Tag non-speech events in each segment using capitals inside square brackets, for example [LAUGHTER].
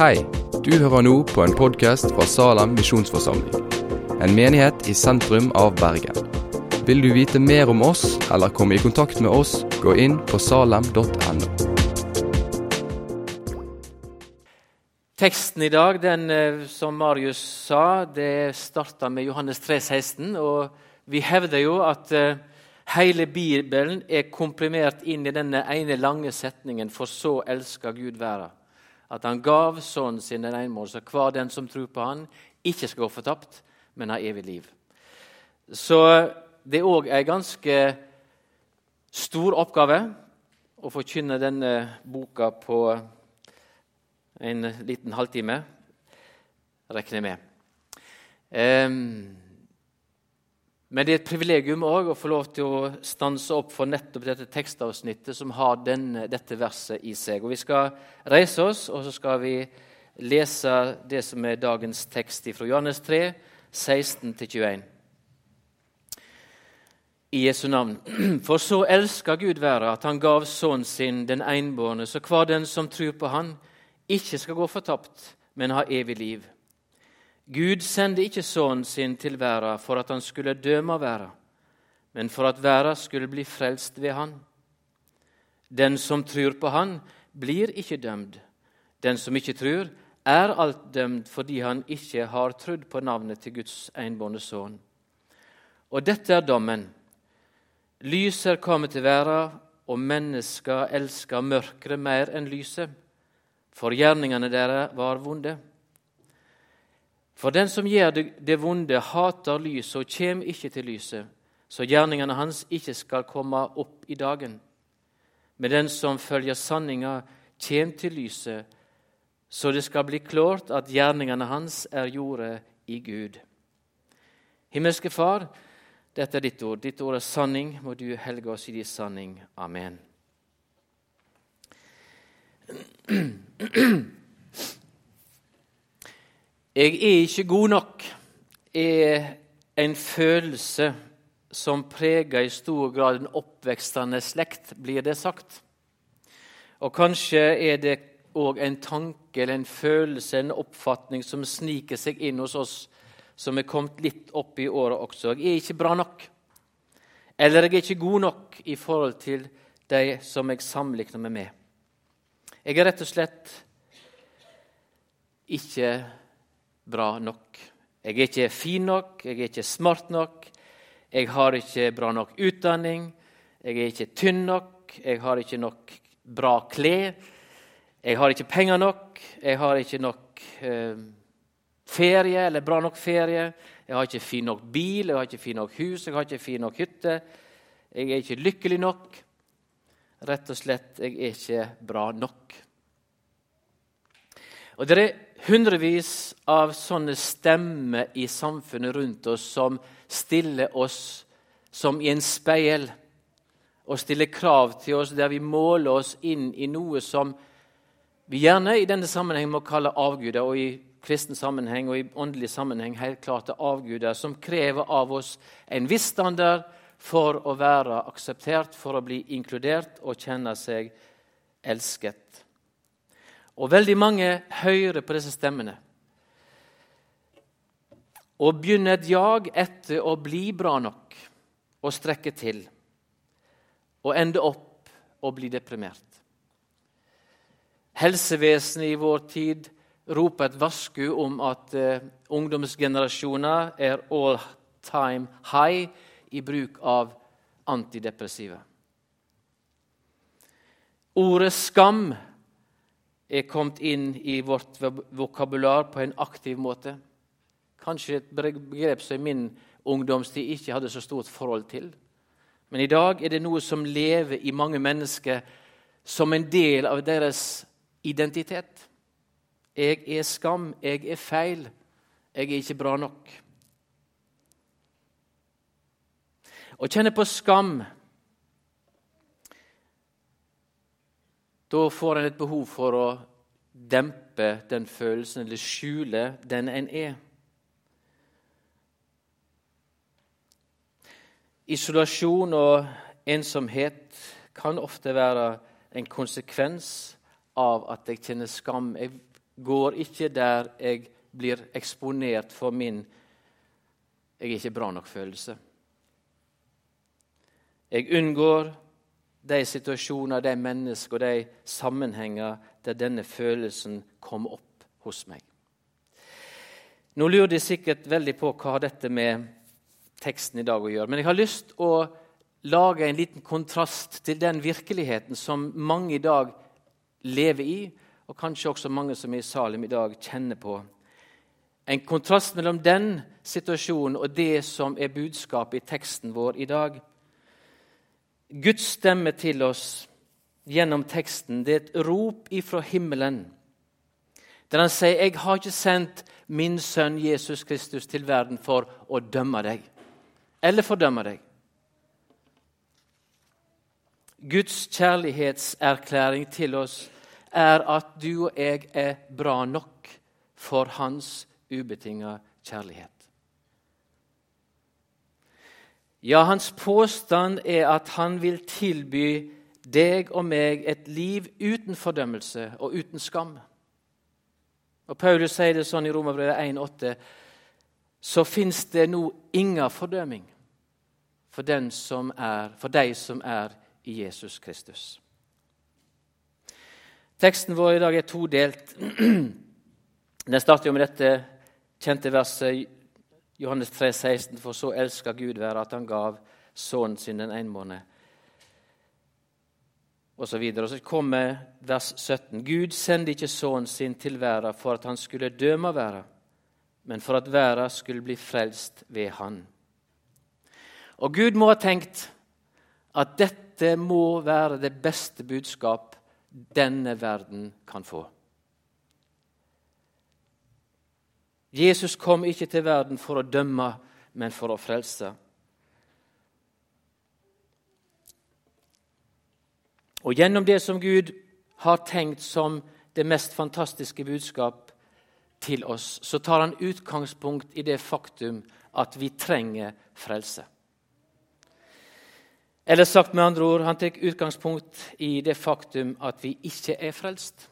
Hei, du hører nå på en podkast fra Salem misjonsforsamling. En menighet i sentrum av Bergen. Vil du vite mer om oss eller komme i kontakt med oss, gå inn på salem.no. Teksten i dag, den eh, som Marius sa, det starta med Johannes 3, 16, og vi hevder jo at eh, hele Bibelen er komprimert inn i denne ene lange setningen 'For så elsker Gud verden'. At han gav Sønnen sin den ene mål, så hver den som tror på han, ikke skal gå fortapt, men ha evig liv. Så det er òg ei ganske stor oppgave å forkynne denne boka på en liten halvtime, regner jeg med. Um, men det er et privilegium også å få lov til å stanse opp for nettopp dette tekstavsnittet som har denne, dette verset i seg. Og Vi skal reise oss, og så skal vi lese det som er dagens tekst fra Johannes 3, 16-21. I Jesu navn. [CLEARS THROAT] For så elsker Gud verda at han gav Sønnen sin den einbårne, så hver den som tror på Han, ikke skal gå fortapt, men ha evig liv. Gud sendte ikke Sønnen sin til verden for at han skulle døme verden, men for at verden skulle bli frelst ved han. Den som tror på Han, blir ikke dømt. Den som ikke tror, er alt dømt fordi han ikke har trodd på navnet til Guds enbårne sønn. Og dette er dommen. Lyset er kommet til verden, og mennesker elsker mørket mer enn lyset for gjerningene deres var vonde. For den som gjør det vonde, hater lyset og kommer ikke til lyset, så gjerningene hans ikke skal komme opp i dagen. Men den som følger sanninga, kommer til lyset, så det skal bli klart at gjerningene hans er jordet i Gud. Himmelske Far, dette er ditt ord. Ditt ord er sanning. Må du helge oss i din sanning. Amen. [CLEARS THROAT] Jeg er ikke god nok er en følelse som preger i stor grad den oppvekstende slekt, blir det sagt. Og kanskje er det òg en tanke eller en følelse, en oppfatning, som sniker seg inn hos oss som er kommet litt opp i året også. Jeg er ikke bra nok. Eller jeg er ikke god nok i forhold til de som jeg sammenligner meg med. Jeg er rett og slett ikke bra nok. Jeg er ikke fin nok, jeg er ikke smart nok, jeg har ikke bra nok utdanning, jeg er ikke tynn nok, jeg har ikke nok bra klær, jeg har ikke penger nok, jeg har ikke nok eh, ferie eller bra nok ferie, jeg har ikke fin nok bil, jeg har ikke fin nok hus, jeg har ikke fin nok hytte, jeg er ikke lykkelig nok. Rett og slett, jeg er ikke bra nok. Og Det er hundrevis av sånne stemmer i samfunnet rundt oss som stiller oss som i en speil og stiller krav til oss der vi måler oss inn i noe som vi gjerne i denne sammenheng må kalle avguder, og i kristen sammenheng og i åndelig sammenheng helt klart er avguder, som krever av oss en viss standard for å være akseptert, for å bli inkludert og kjenne seg elsket. Og veldig mange hører på disse stemmene og begynner et jag etter å bli bra nok og strekke til, og ende opp og bli deprimert. Helsevesenet i vår tid roper et varsku om at uh, ungdomsgenerasjoner er all time high i bruk av antidepressiva. Ordet skam er kommet inn i vårt vokabular på en aktiv måte. Kanskje et begrep som i min ungdomstid ikke hadde så stort forhold til. Men i dag er det noe som lever i mange mennesker som en del av deres identitet. Jeg er skam, jeg er feil, jeg er ikke bra nok. Å kjenne på skam Da får en et behov for å dempe den følelsen, eller skjule den en er. Isolasjon og ensomhet kan ofte være en konsekvens av at jeg kjenner skam. Jeg går ikke der jeg blir eksponert for min 'jeg er ikke bra nok'-følelse. Jeg unngår de situasjoner, de mennesker og de sammenhenger der denne følelsen kom opp hos meg. Nå lurer de sikkert veldig på hva dette med teksten i dag å gjøre. Men jeg har lyst å lage en liten kontrast til den virkeligheten som mange i dag lever i, og kanskje også mange som er i Salim i dag, kjenner på. En kontrast mellom den situasjonen og det som er budskapet i teksten vår i dag. Guds stemme til oss gjennom teksten det er et rop ifra himmelen, der han sier 'Jeg har ikke sendt min sønn Jesus Kristus til verden for å dømme deg' eller fordømme deg. Guds kjærlighetserklæring til oss er at du og jeg er bra nok for hans ubetinga kjærlighet. Ja, hans påstand er at han vil tilby deg og meg et liv uten fordømmelse og uten skam. Og Paulus sier det sånn i Romerbrevet 1,8.: Så fins det nå inga fordømming for, den som er, for de som er i Jesus Kristus. Teksten vår i dag er todelt. [CLEARS THROAT] Den starter jo med dette kjente verset Johannes 3, 16, For så elska Gud være at han gav sønnen sin den enbårne. Og så, og så kommer vers 17. Gud sendte ikke sønnen sin til verden for at han skulle døme verden, men for at verden skulle bli frelst ved han. Og Gud må ha tenkt at dette må være det beste budskap denne verden kan få. Jesus kom ikke til verden for å dømme, men for å frelse. Og gjennom det som Gud har tenkt som det mest fantastiske budskap til oss, så tar han utgangspunkt i det faktum at vi trenger frelse. Eller sagt med andre ord, han tar utgangspunkt i det faktum at vi ikke er frelst.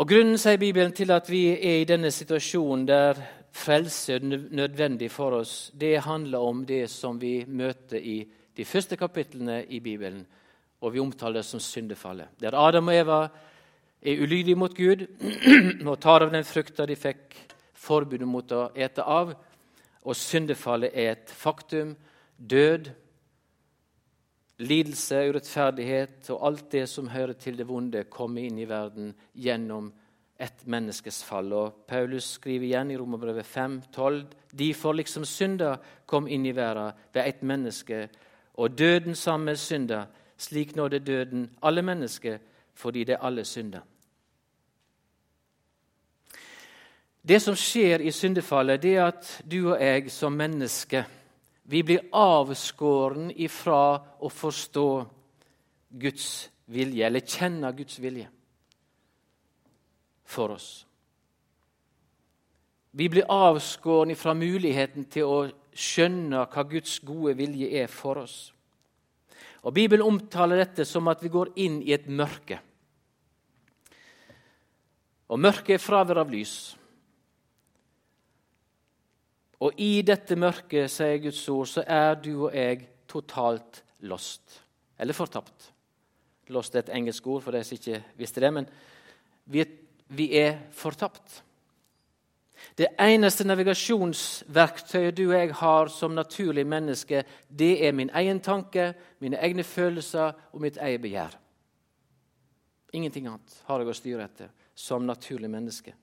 Og Grunnen sier Bibelen, til at vi er i denne situasjonen der frelse er nødvendig for oss, det handler om det som vi møter i de første kapitlene i Bibelen, og vi omtaler det som syndefallet. Der Adam og Eva er ulydige mot Gud [CLEARS THROAT] og tar av den frukta de fikk forbudet mot å ete av. Og syndefallet er et faktum. Død, lidelse, urettferdighet og alt det som hører til det vonde, kommer inn i verden gjennom et menneskes fall. Og Paulus skriver igjen i Romerbrevet 5, 12, Derfor liksom synda kom inn i verden ved ett menneske, og døden sammen med synda. Slik nådde døden alle mennesker, fordi det er alle synder. Det som skjer i syndefallet, det er at du og jeg som mennesker vi blir avskåren ifra å forstå Guds vilje, eller kjenne Guds vilje for oss. Vi blir avskåren ifra muligheten til å skjønne hva Guds gode vilje er for oss. Og Bibelen omtaler dette som at vi går inn i et mørke. Og mørket er fravær av lys. Og i dette mørket, sier Guds ord, så er du og jeg totalt lost. Eller fortapt. Lost er et engelsk ord for de som ikke visste det, men vi er, vi er fortapt. Det eneste navigasjonsverktøyet du og jeg har som naturlig menneske, det er min egen tanke, mine egne følelser og mitt eget begjær. Ingenting annet har jeg å styre etter som naturlig menneske.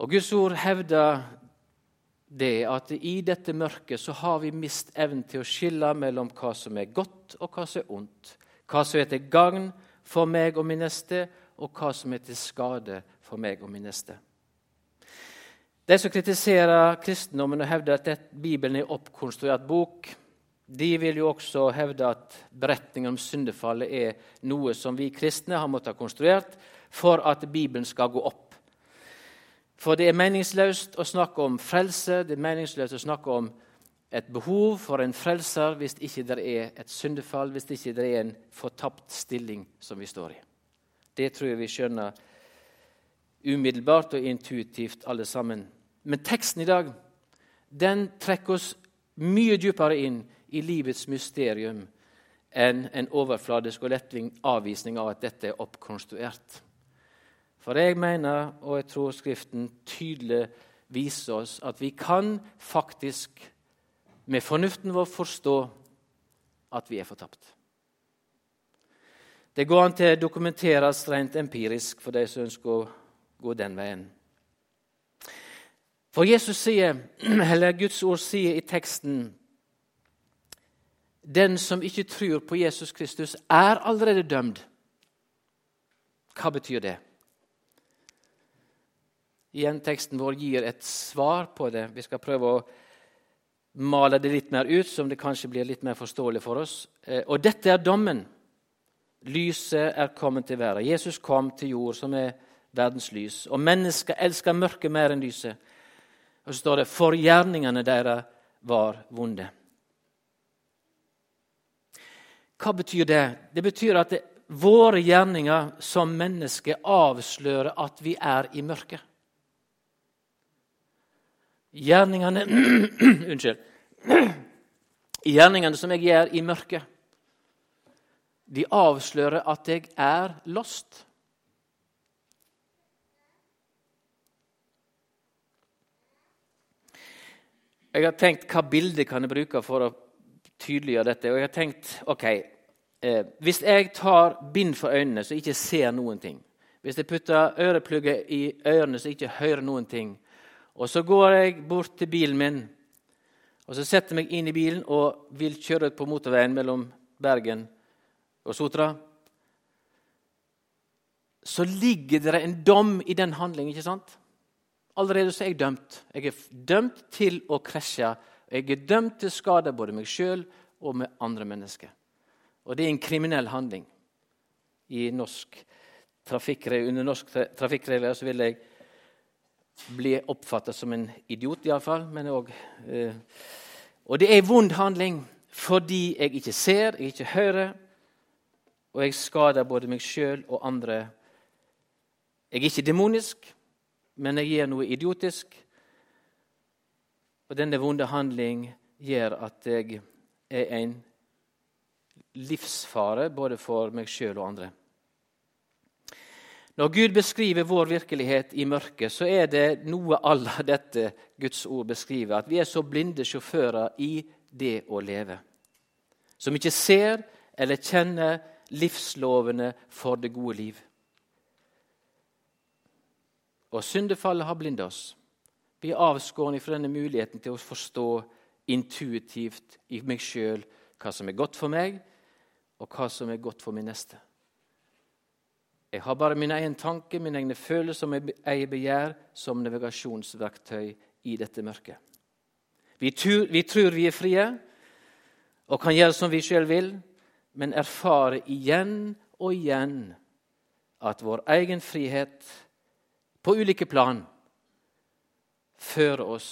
Og Guds ord hevder det at i dette mørket så har vi mist evnen til å skille mellom hva som er godt, og hva som er ondt. Hva som er til gagn for meg og min neste, og hva som er til skade for meg og min neste. De som kritiserer kristendommen og hevder at Bibelen er oppkonstruert bok, de vil jo også hevde at beretningen om syndefallet er noe som vi kristne har måttet ha konstruert for at Bibelen skal gå opp. For det er meningsløst å snakke om frelse, det er meningsløst å snakke om et behov for en frelser hvis ikke det er et syndefall, hvis ikke det er en fortapt stilling som vi står i. Det tror jeg vi skjønner umiddelbart og intuitivt alle sammen. Men teksten i dag den trekker oss mye dypere inn i livets mysterium enn en overfladisk og lettving avvisning av at dette er oppkonstruert. For jeg mener, og jeg tror Skriften tydelig viser oss, at vi kan faktisk med fornuften vår forstå at vi er fortapt. Det går an til å dokumenteres rent empirisk for de som ønsker å gå den veien. For Jesus sier, [CLEARS THROAT] eller Guds ord sier i teksten Den som ikke tror på Jesus Kristus, er allerede dømt. Hva betyr det? Igjen, Teksten vår gir et svar på det. Vi skal prøve å male det litt mer ut, som det kanskje blir litt mer forståelig for oss. Eh, og dette er dommen. Lyset er kommet til verden. Jesus kom til jord, som er verdens lys. Og mennesker elsker mørket mer enn lyset. Og så står det 'for gjerningene deres var vonde'. Hva betyr det? Det betyr at det, våre gjerninger som mennesker avslører at vi er i mørket. Gjerningene [CLEARS THROAT] Unnskyld. [CLEARS THROAT] Gjerningene som jeg gjør i mørket, de avslører at jeg er lost. Jeg har tenkt hva bilde kan jeg bruke for å tydeliggjøre dette. Og jeg har tenkt, ok, eh, Hvis jeg tar bind for øynene så jeg ikke ser noen ting, hvis jeg putter øreplugger i ørene så jeg ikke hører noen ting, og så går jeg bort til bilen min og så setter jeg meg inn i bilen og vil kjøre ut på motorveien mellom Bergen og Sotra, så ligger det en dom i den handlingen. ikke sant? Allerede så er jeg dømt. Jeg er dømt til å krasje. Jeg er dømt til skade både meg sjøl og med andre mennesker. Og det er en kriminell handling. I norsk under norsk trafikkregler så vil jeg bli oppfatta som en idiot, iallfall. Men òg eh, Og det er en vond handling fordi jeg ikke ser, jeg ikke hører, og jeg skader både meg sjøl og andre. Jeg er ikke demonisk, men jeg gjør noe idiotisk. Og denne vonde handling gjør at jeg er en livsfare både for meg sjøl og andre. Når Gud beskriver vår virkelighet i mørket, så er det noe [LAUGHS] av dette Guds ord beskriver. At vi er så blinde sjåfører i det å leve. Som ikke ser eller kjenner livslovene for det gode liv. Og syndefallet har blindet oss. Vi er avskåret fra denne muligheten til å forstå intuitivt i meg sjøl hva som er godt for meg, og hva som er godt for min neste. Jeg har bare min egen tanke, mine egne følelser og mitt eget begjær som navigasjonsverktøy i dette mørket. Vi tror, vi tror vi er frie og kan gjøre som vi sjøl vil, men erfarer igjen og igjen at vår egen frihet på ulike plan fører oss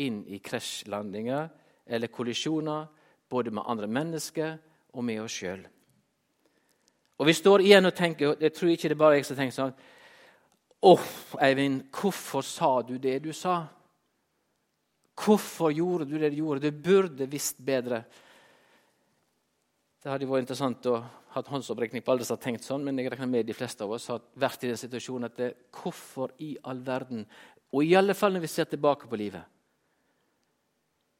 inn i krasjlandinger eller kollisjoner både med andre mennesker og med oss sjøl. Og vi står igjen og tenker og Jeg tror ikke det er bare jeg som tenker sånn Åh, Eivind, hvorfor sa du det du sa? Hvorfor gjorde du det du gjorde? Du burde visst bedre. Det hadde vært interessant å ha håndsopprekning på alle som har tenkt sånn, men jeg regner med de fleste av oss har vært i den situasjonen at det, hvorfor i all verden? Og i alle fall når vi ser tilbake på livet.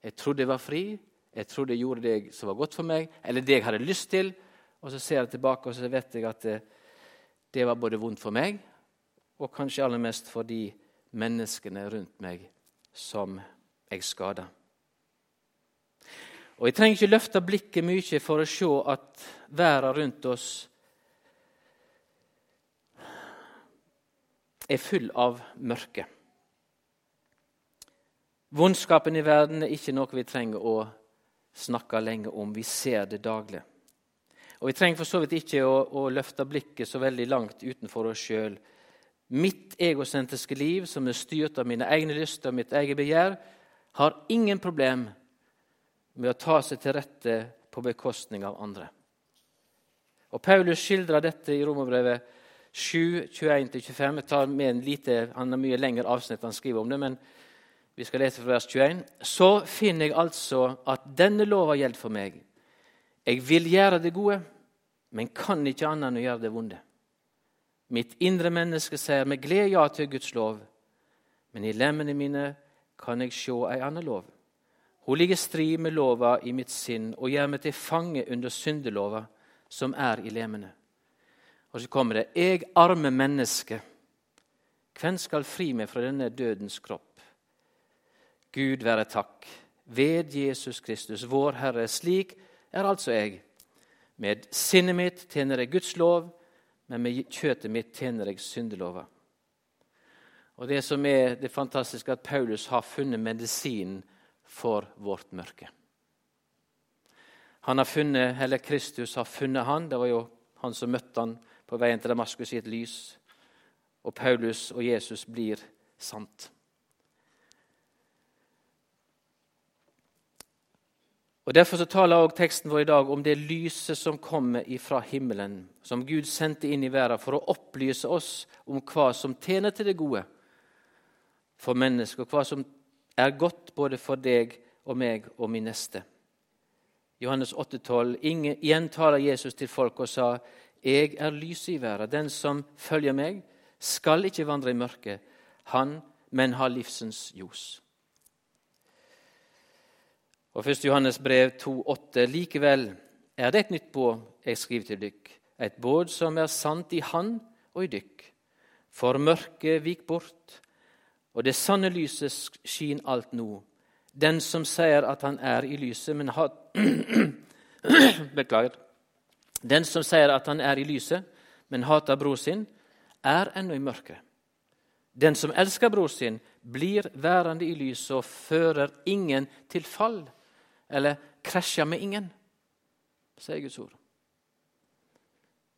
Jeg trodde jeg var fri, jeg trodde jeg gjorde det som var godt for meg, eller det jeg hadde lyst til. Og så ser jeg tilbake og så vet jeg at det, det var både vondt for meg og kanskje aller mest for de menneskene rundt meg som jeg skada. Og Jeg trenger ikke løfte blikket mye for å se at verden rundt oss er full av mørke. Vondskapen i verden er ikke noe vi trenger å snakke lenge om. Vi ser det daglig. Og Vi trenger for så vidt ikke å, å løfte blikket så veldig langt utenfor oss sjøl. Mitt egosentriske liv, som er styrt av mine egne lyster og mitt eget begjær, har ingen problem med å ta seg til rette på bekostning av andre. Og Paulus skildrer dette i Romerbrevet 7, 21-25. Jeg tar med en lite, Han har mye lengre avsnitt han skriver om det, men vi skal lese fra vers 21. Så finner jeg altså at denne lova gjelder for meg. Jeg vil gjøre det gode, men kan ikke annet enn å gjøre det vonde. Mitt indre menneske sier med glede ja til Guds lov, men i lemmene mine kan jeg se ei annen lov. Hun ligger strid med lova i mitt sinn og gjør meg til fange under syndelova som er i lemene. Og så kommer det Jeg arme menneske, hvem skal fri meg fra denne dødens kropp? Gud være takk, ved Jesus Kristus, vår Herre. Slik er altså jeg. Med sinnet mitt tjener jeg Guds lov, men med kjøtet mitt tjener jeg syndelova. Og Det som er det fantastiske, at Paulus har funnet medisinen for vårt mørke. Han har funnet, eller Kristus har funnet han. Det var jo han som møtte han på veien til Damaskus i et lys. Og Paulus og Jesus blir sant. Og Derfor så taler også teksten vår i dag om det lyset som kommer fra himmelen, som Gud sendte inn i verden for å opplyse oss om hva som tjener til det gode for mennesket, og hva som er godt både for deg og meg og min neste. Johannes 8,12. Igjen taler Jesus til folk og sa, 'Jeg er lyset i verden. Den som følger meg, skal ikke vandre i mørket, han, men har livsens ljos.' Og 1. Johannes brev 2,8.: Likevel er det et nytt båd jeg skriver til dykk, et båd som er sant i Han og i dykk. For mørket vik bort, og det sanne lyset skin alt nå. Den som sier at han er i lyset, men har [CLEARS THROAT] Beklager. Den som sier at han er i lyset, men hater bror sin, er ennå i mørket. Den som elsker bror sin, blir værende i lyset og fører ingen til fall, eller krasjer med ingen, sier Guds ord.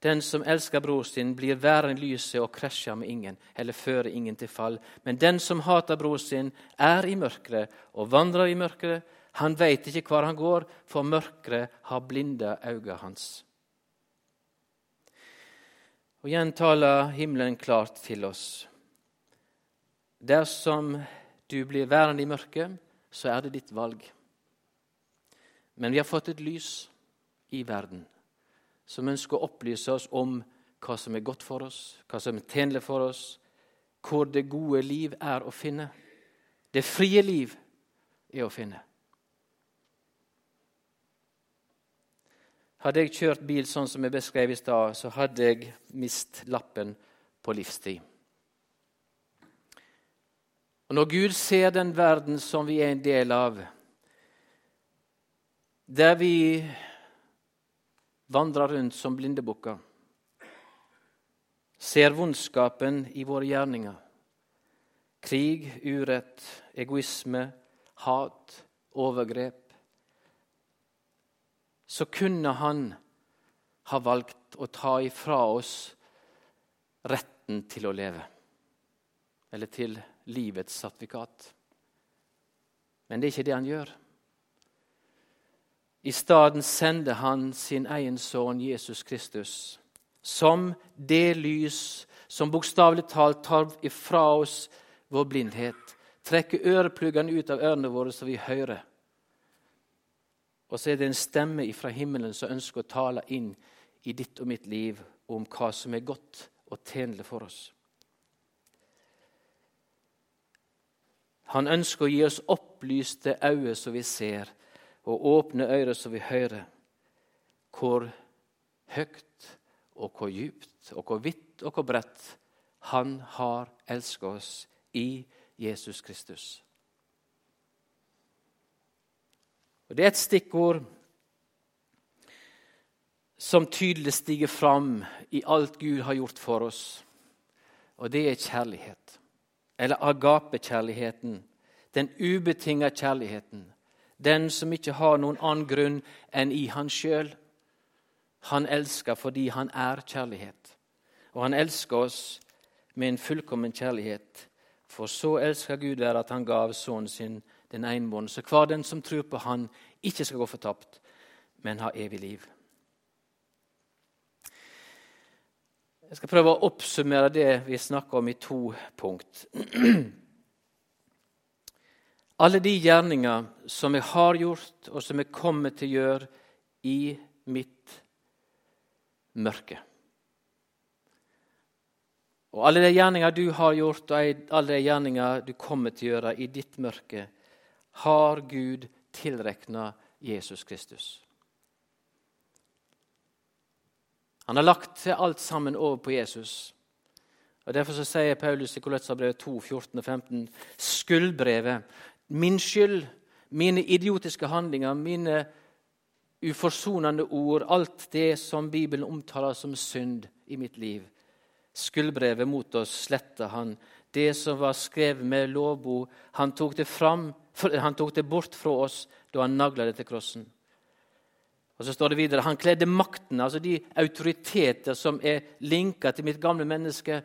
Den som elsker bror sin, blir verden lyset og krasjer med ingen, eller fører ingen til fall. Men den som hater bror sin, er i mørket og vandrer i mørket. Han veit ikke hvor han går, for mørket har blinda øynene hans. Og Igjen taler himmelen klart til oss. Dersom du blir værende i mørket, så er det ditt valg. Men vi har fått et lys i verden som ønsker å opplyse oss om hva som er godt for oss, hva som er tjenlig for oss, hvor det gode liv er å finne. Det frie liv er å finne. Hadde jeg kjørt bil sånn som jeg beskrev i stad, så hadde jeg mist lappen på livstid. Og Når Gud ser den verden som vi er en del av, der vi vandrer rundt som blindebukker, ser vondskapen i våre gjerninger. Krig, urett, egoisme, hat, overgrep. Så kunne han ha valgt å ta ifra oss retten til å leve. Eller til livets sertifikat. Men det er ikke det han gjør. I stedet sender han sin egen sønn Jesus Kristus som det lys som bokstavelig talt tar ifra oss vår blindhet. Trekker ørepluggene ut av ørene våre så vi hører. Og så er det en stemme fra himmelen som ønsker å tale inn i ditt og mitt liv om hva som er godt og tjenlig for oss. Han ønsker å gi oss opplyste øyne så vi ser, og åpne øyre så vi hører hvor høyt og hvor djupt og hvor vidt og hvor bredt Han har elsket oss i Jesus Kristus. Og Det er et stikkord som tydelig stiger fram i alt Gud har gjort for oss, og det er kjærlighet. Eller agapekjærligheten. Den ubetinga kjærligheten. Den som ikke har noen annen grunn enn i han sjøl. Han elsker fordi han er kjærlighet. Og han elsker oss med en fullkommen kjærlighet. For så elsker Gud være at han gav sønnen sin, den enbårne, så hver den som tror på Han, ikke skal gå fortapt, men ha evig liv. Jeg skal prøve å oppsummere det vi snakker om, i to punkt. [CLEARS THROAT] Alle de gjerninger som jeg har gjort, og som jeg kommer til å gjøre i mitt mørke. Og alle de gjerninger du har gjort, og alle de gjerninger du kommer til å gjøre i ditt mørke, har Gud tilrekna Jesus Kristus. Han har lagt alt sammen over på Jesus. Og Derfor så sier Paulus i Koløtsabrevet 2, 14 og 15.: Skyldbrevet, min skyld, mine idiotiske handlinger, mine uforsonende ord, alt det som Bibelen omtaler som synd i mitt liv. Skuldbrevet mot oss sletta han. Det som var skrevet med lovbo, han tok det, fram, han tok det bort fra oss da han nagla det til krossen. Og så står det videre, Han kledde makten, altså de autoriteter som er linka til mitt gamle menneske.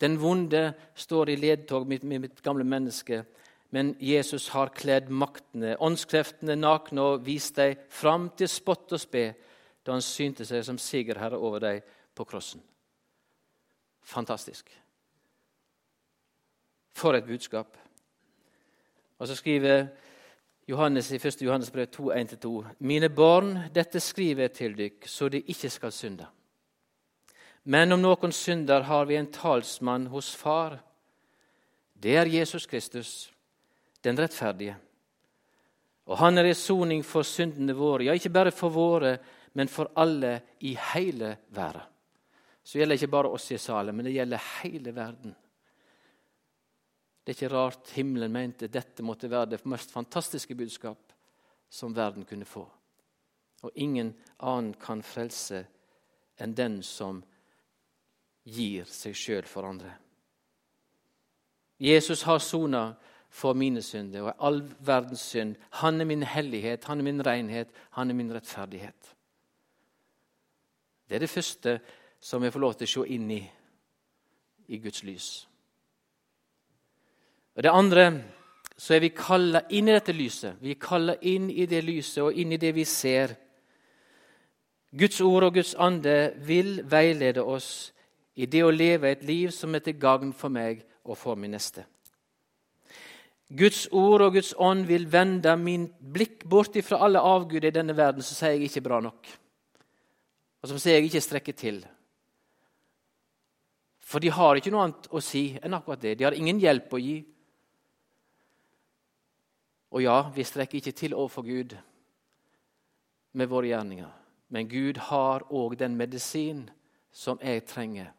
Den vonde står i ledtog med mitt gamle menneske. Men Jesus har kledd maktene, åndskreftene, nakne og vist dem fram til spott og spe da han synte seg som sigerherre over dem på krossen. Fantastisk. For et budskap. Og så skriver Johannes i 1. Johannes brev 2, 1-2.: Mine barn, dette skriver jeg til dykk, så de ikke skal synde. Men om noen synder, har vi en talsmann hos Far. Det er Jesus Kristus, den rettferdige. Og han er i soning for syndene våre, ja, ikke bare for våre, men for alle i hele verden. Så gjelder det ikke bare oss i salen, men det gjelder hele verden. Det er ikke rart himmelen mente dette måtte være det mest fantastiske budskap som verden kunne få. Og ingen annen kan frelse enn den som gir seg sjøl for andre. Jesus har sona for mine synder og all verdens synd. Han er min hellighet, han er min renhet, han er min rettferdighet. Det er det første som jeg får lov til å se inn i i Guds lys. Og Det andre så er vi kalla inn i dette lyset. Vi er kalla inn i det lyset og inn i det vi ser. Guds ord og Guds ande vil veilede oss i det å leve et liv som er til gagn for meg og for min neste. Guds ord og Guds ånd vil vende min blikk bort fra alle avguder i denne verden som sier jeg ikke bra nok, og som sier jeg ikke strekker til. For de har ikke noe annet å si enn akkurat det. De har ingen hjelp å gi. Og ja, vi strekker ikke til overfor Gud med våre gjerninger. Men Gud har òg den medisin som jeg trenger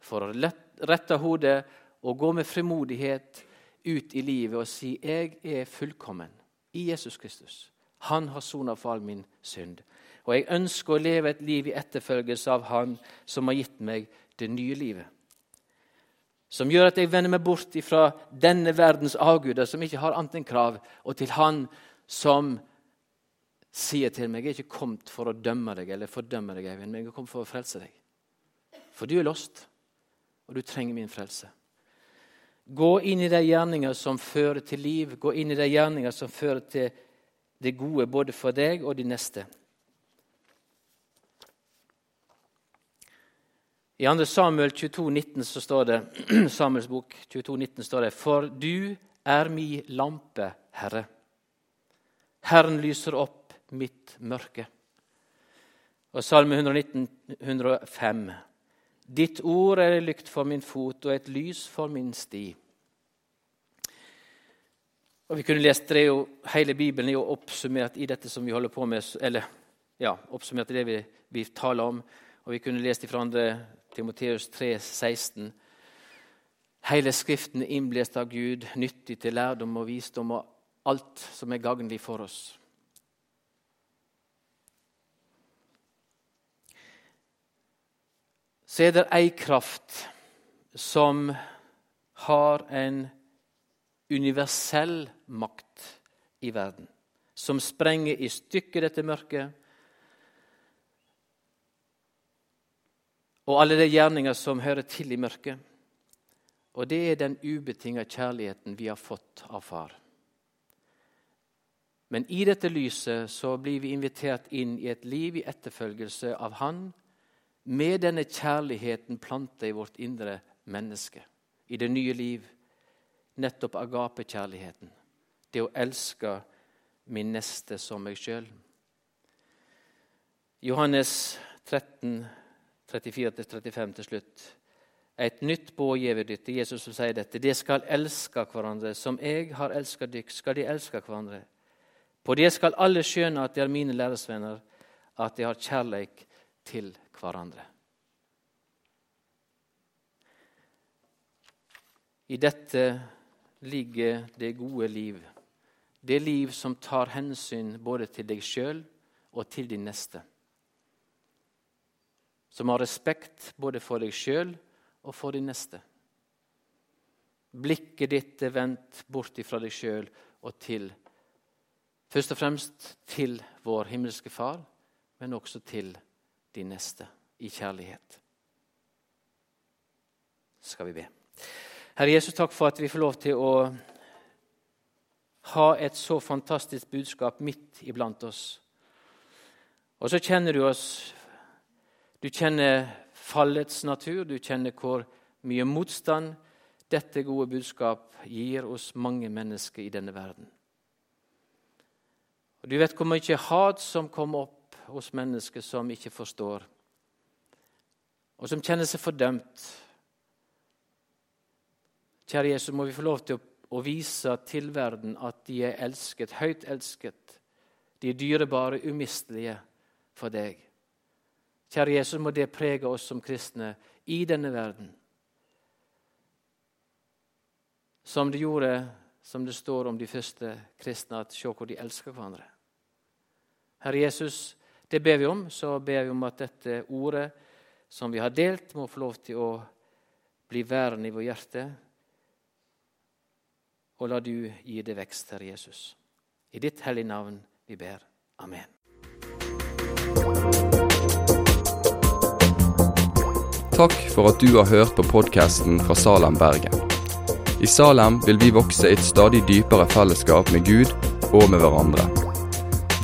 for å rette hodet og gå med frimodighet ut i livet og si jeg er fullkommen i Jesus Kristus. Han har sona for all min synd. Og jeg ønsker å leve et liv i etterfølgelse av Han som har gitt meg det nye livet som gjør at jeg vender meg bort fra denne verdens avguder, som ikke har annet enn krav, og til Han som sier til meg Jeg er ikke kommet for å dømme deg eller fordømme deg, Eivind, men jeg er kommet for å frelse deg. For du er lost, og du trenger min frelse. Gå inn i de gjerninger som fører til liv. Gå inn i de gjerninger som fører til det gode både for deg og de neste. I 2. Samuel 22, 19 så står det, [CLEARS THROAT] Samuels bok 22, 19 står det For du er mi lampe, Herre. Herren lyser opp mitt mørke. Og Salme 119, 105. Ditt ord er lykt for min fot og et lys for min sti. Og vi kunne lest det jo, Hele Bibelen jo oppsummert i dette som vi holder på med, eller ja, oppsummert i det vi, vi taler om. Og vi kunne lest fra andre Timoteus 3, 16. Hele Skriften er av Gud, nyttig til lærdom og visdom og alt som er gagnlig for oss. Så er det ei kraft som har en universell makt i verden. Som sprenger i stykker dette mørket og alle de gjerninger som hører til i mørket. Og det er den ubetinga kjærligheten vi har fått av Far. Men i dette lyset så blir vi invitert inn i et liv i etterfølgelse av Han, med denne kjærligheten planta i vårt indre menneske, i det nye liv. Nettopp agape-kjærligheten. Det å elske min neste som meg sjøl. Johannes 13, 34-35 til slutt. Et nytt båd gjev dytt. Jesus som sier dette. De skal elske hverandre. Som jeg har elsket dykk, skal de elske hverandre. På det skal alle skjønne at de er mine læresvenner, at de har kjærleik til hverandre. I dette ligger det gode liv. Det liv som tar hensyn både til deg sjøl og til din neste. Som har respekt både for deg sjøl og for din neste. Blikket ditt er vendt bort fra deg sjøl og til Først og fremst til vår himmelske Far, men også til din neste i kjærlighet. Skal vi be. Herre Jesus, takk for at vi får lov til å ha et så fantastisk budskap midt iblant oss. Og så kjenner du oss. Du kjenner fallets natur. Du kjenner hvor mye motstand dette gode budskap gir oss mange mennesker i denne verden. Og Du vet hvor mye hat som kommer opp hos mennesker som ikke forstår, og som kjenner seg fordømt. Kjære Jesus, må vi få lov til å vise til verden at de er elsket, høyt elsket. De er dyrebare, umistelige for deg. Kjære Jesus, må det prege oss som kristne i denne verden. Som det gjorde, som det står om de første kristne, at se hvor de elsker hverandre. Herre Jesus, det ber vi om. Så ber vi om at dette ordet som vi har delt, må få lov til å bli værende i vårt hjerte. Og la du gi det vekst, Herre Jesus. I ditt hellige navn vi ber. Amen. Takk for at du har hørt på podkasten fra Salem, Bergen. I Salem vil vi vokse i et stadig dypere fellesskap med Gud og med hverandre.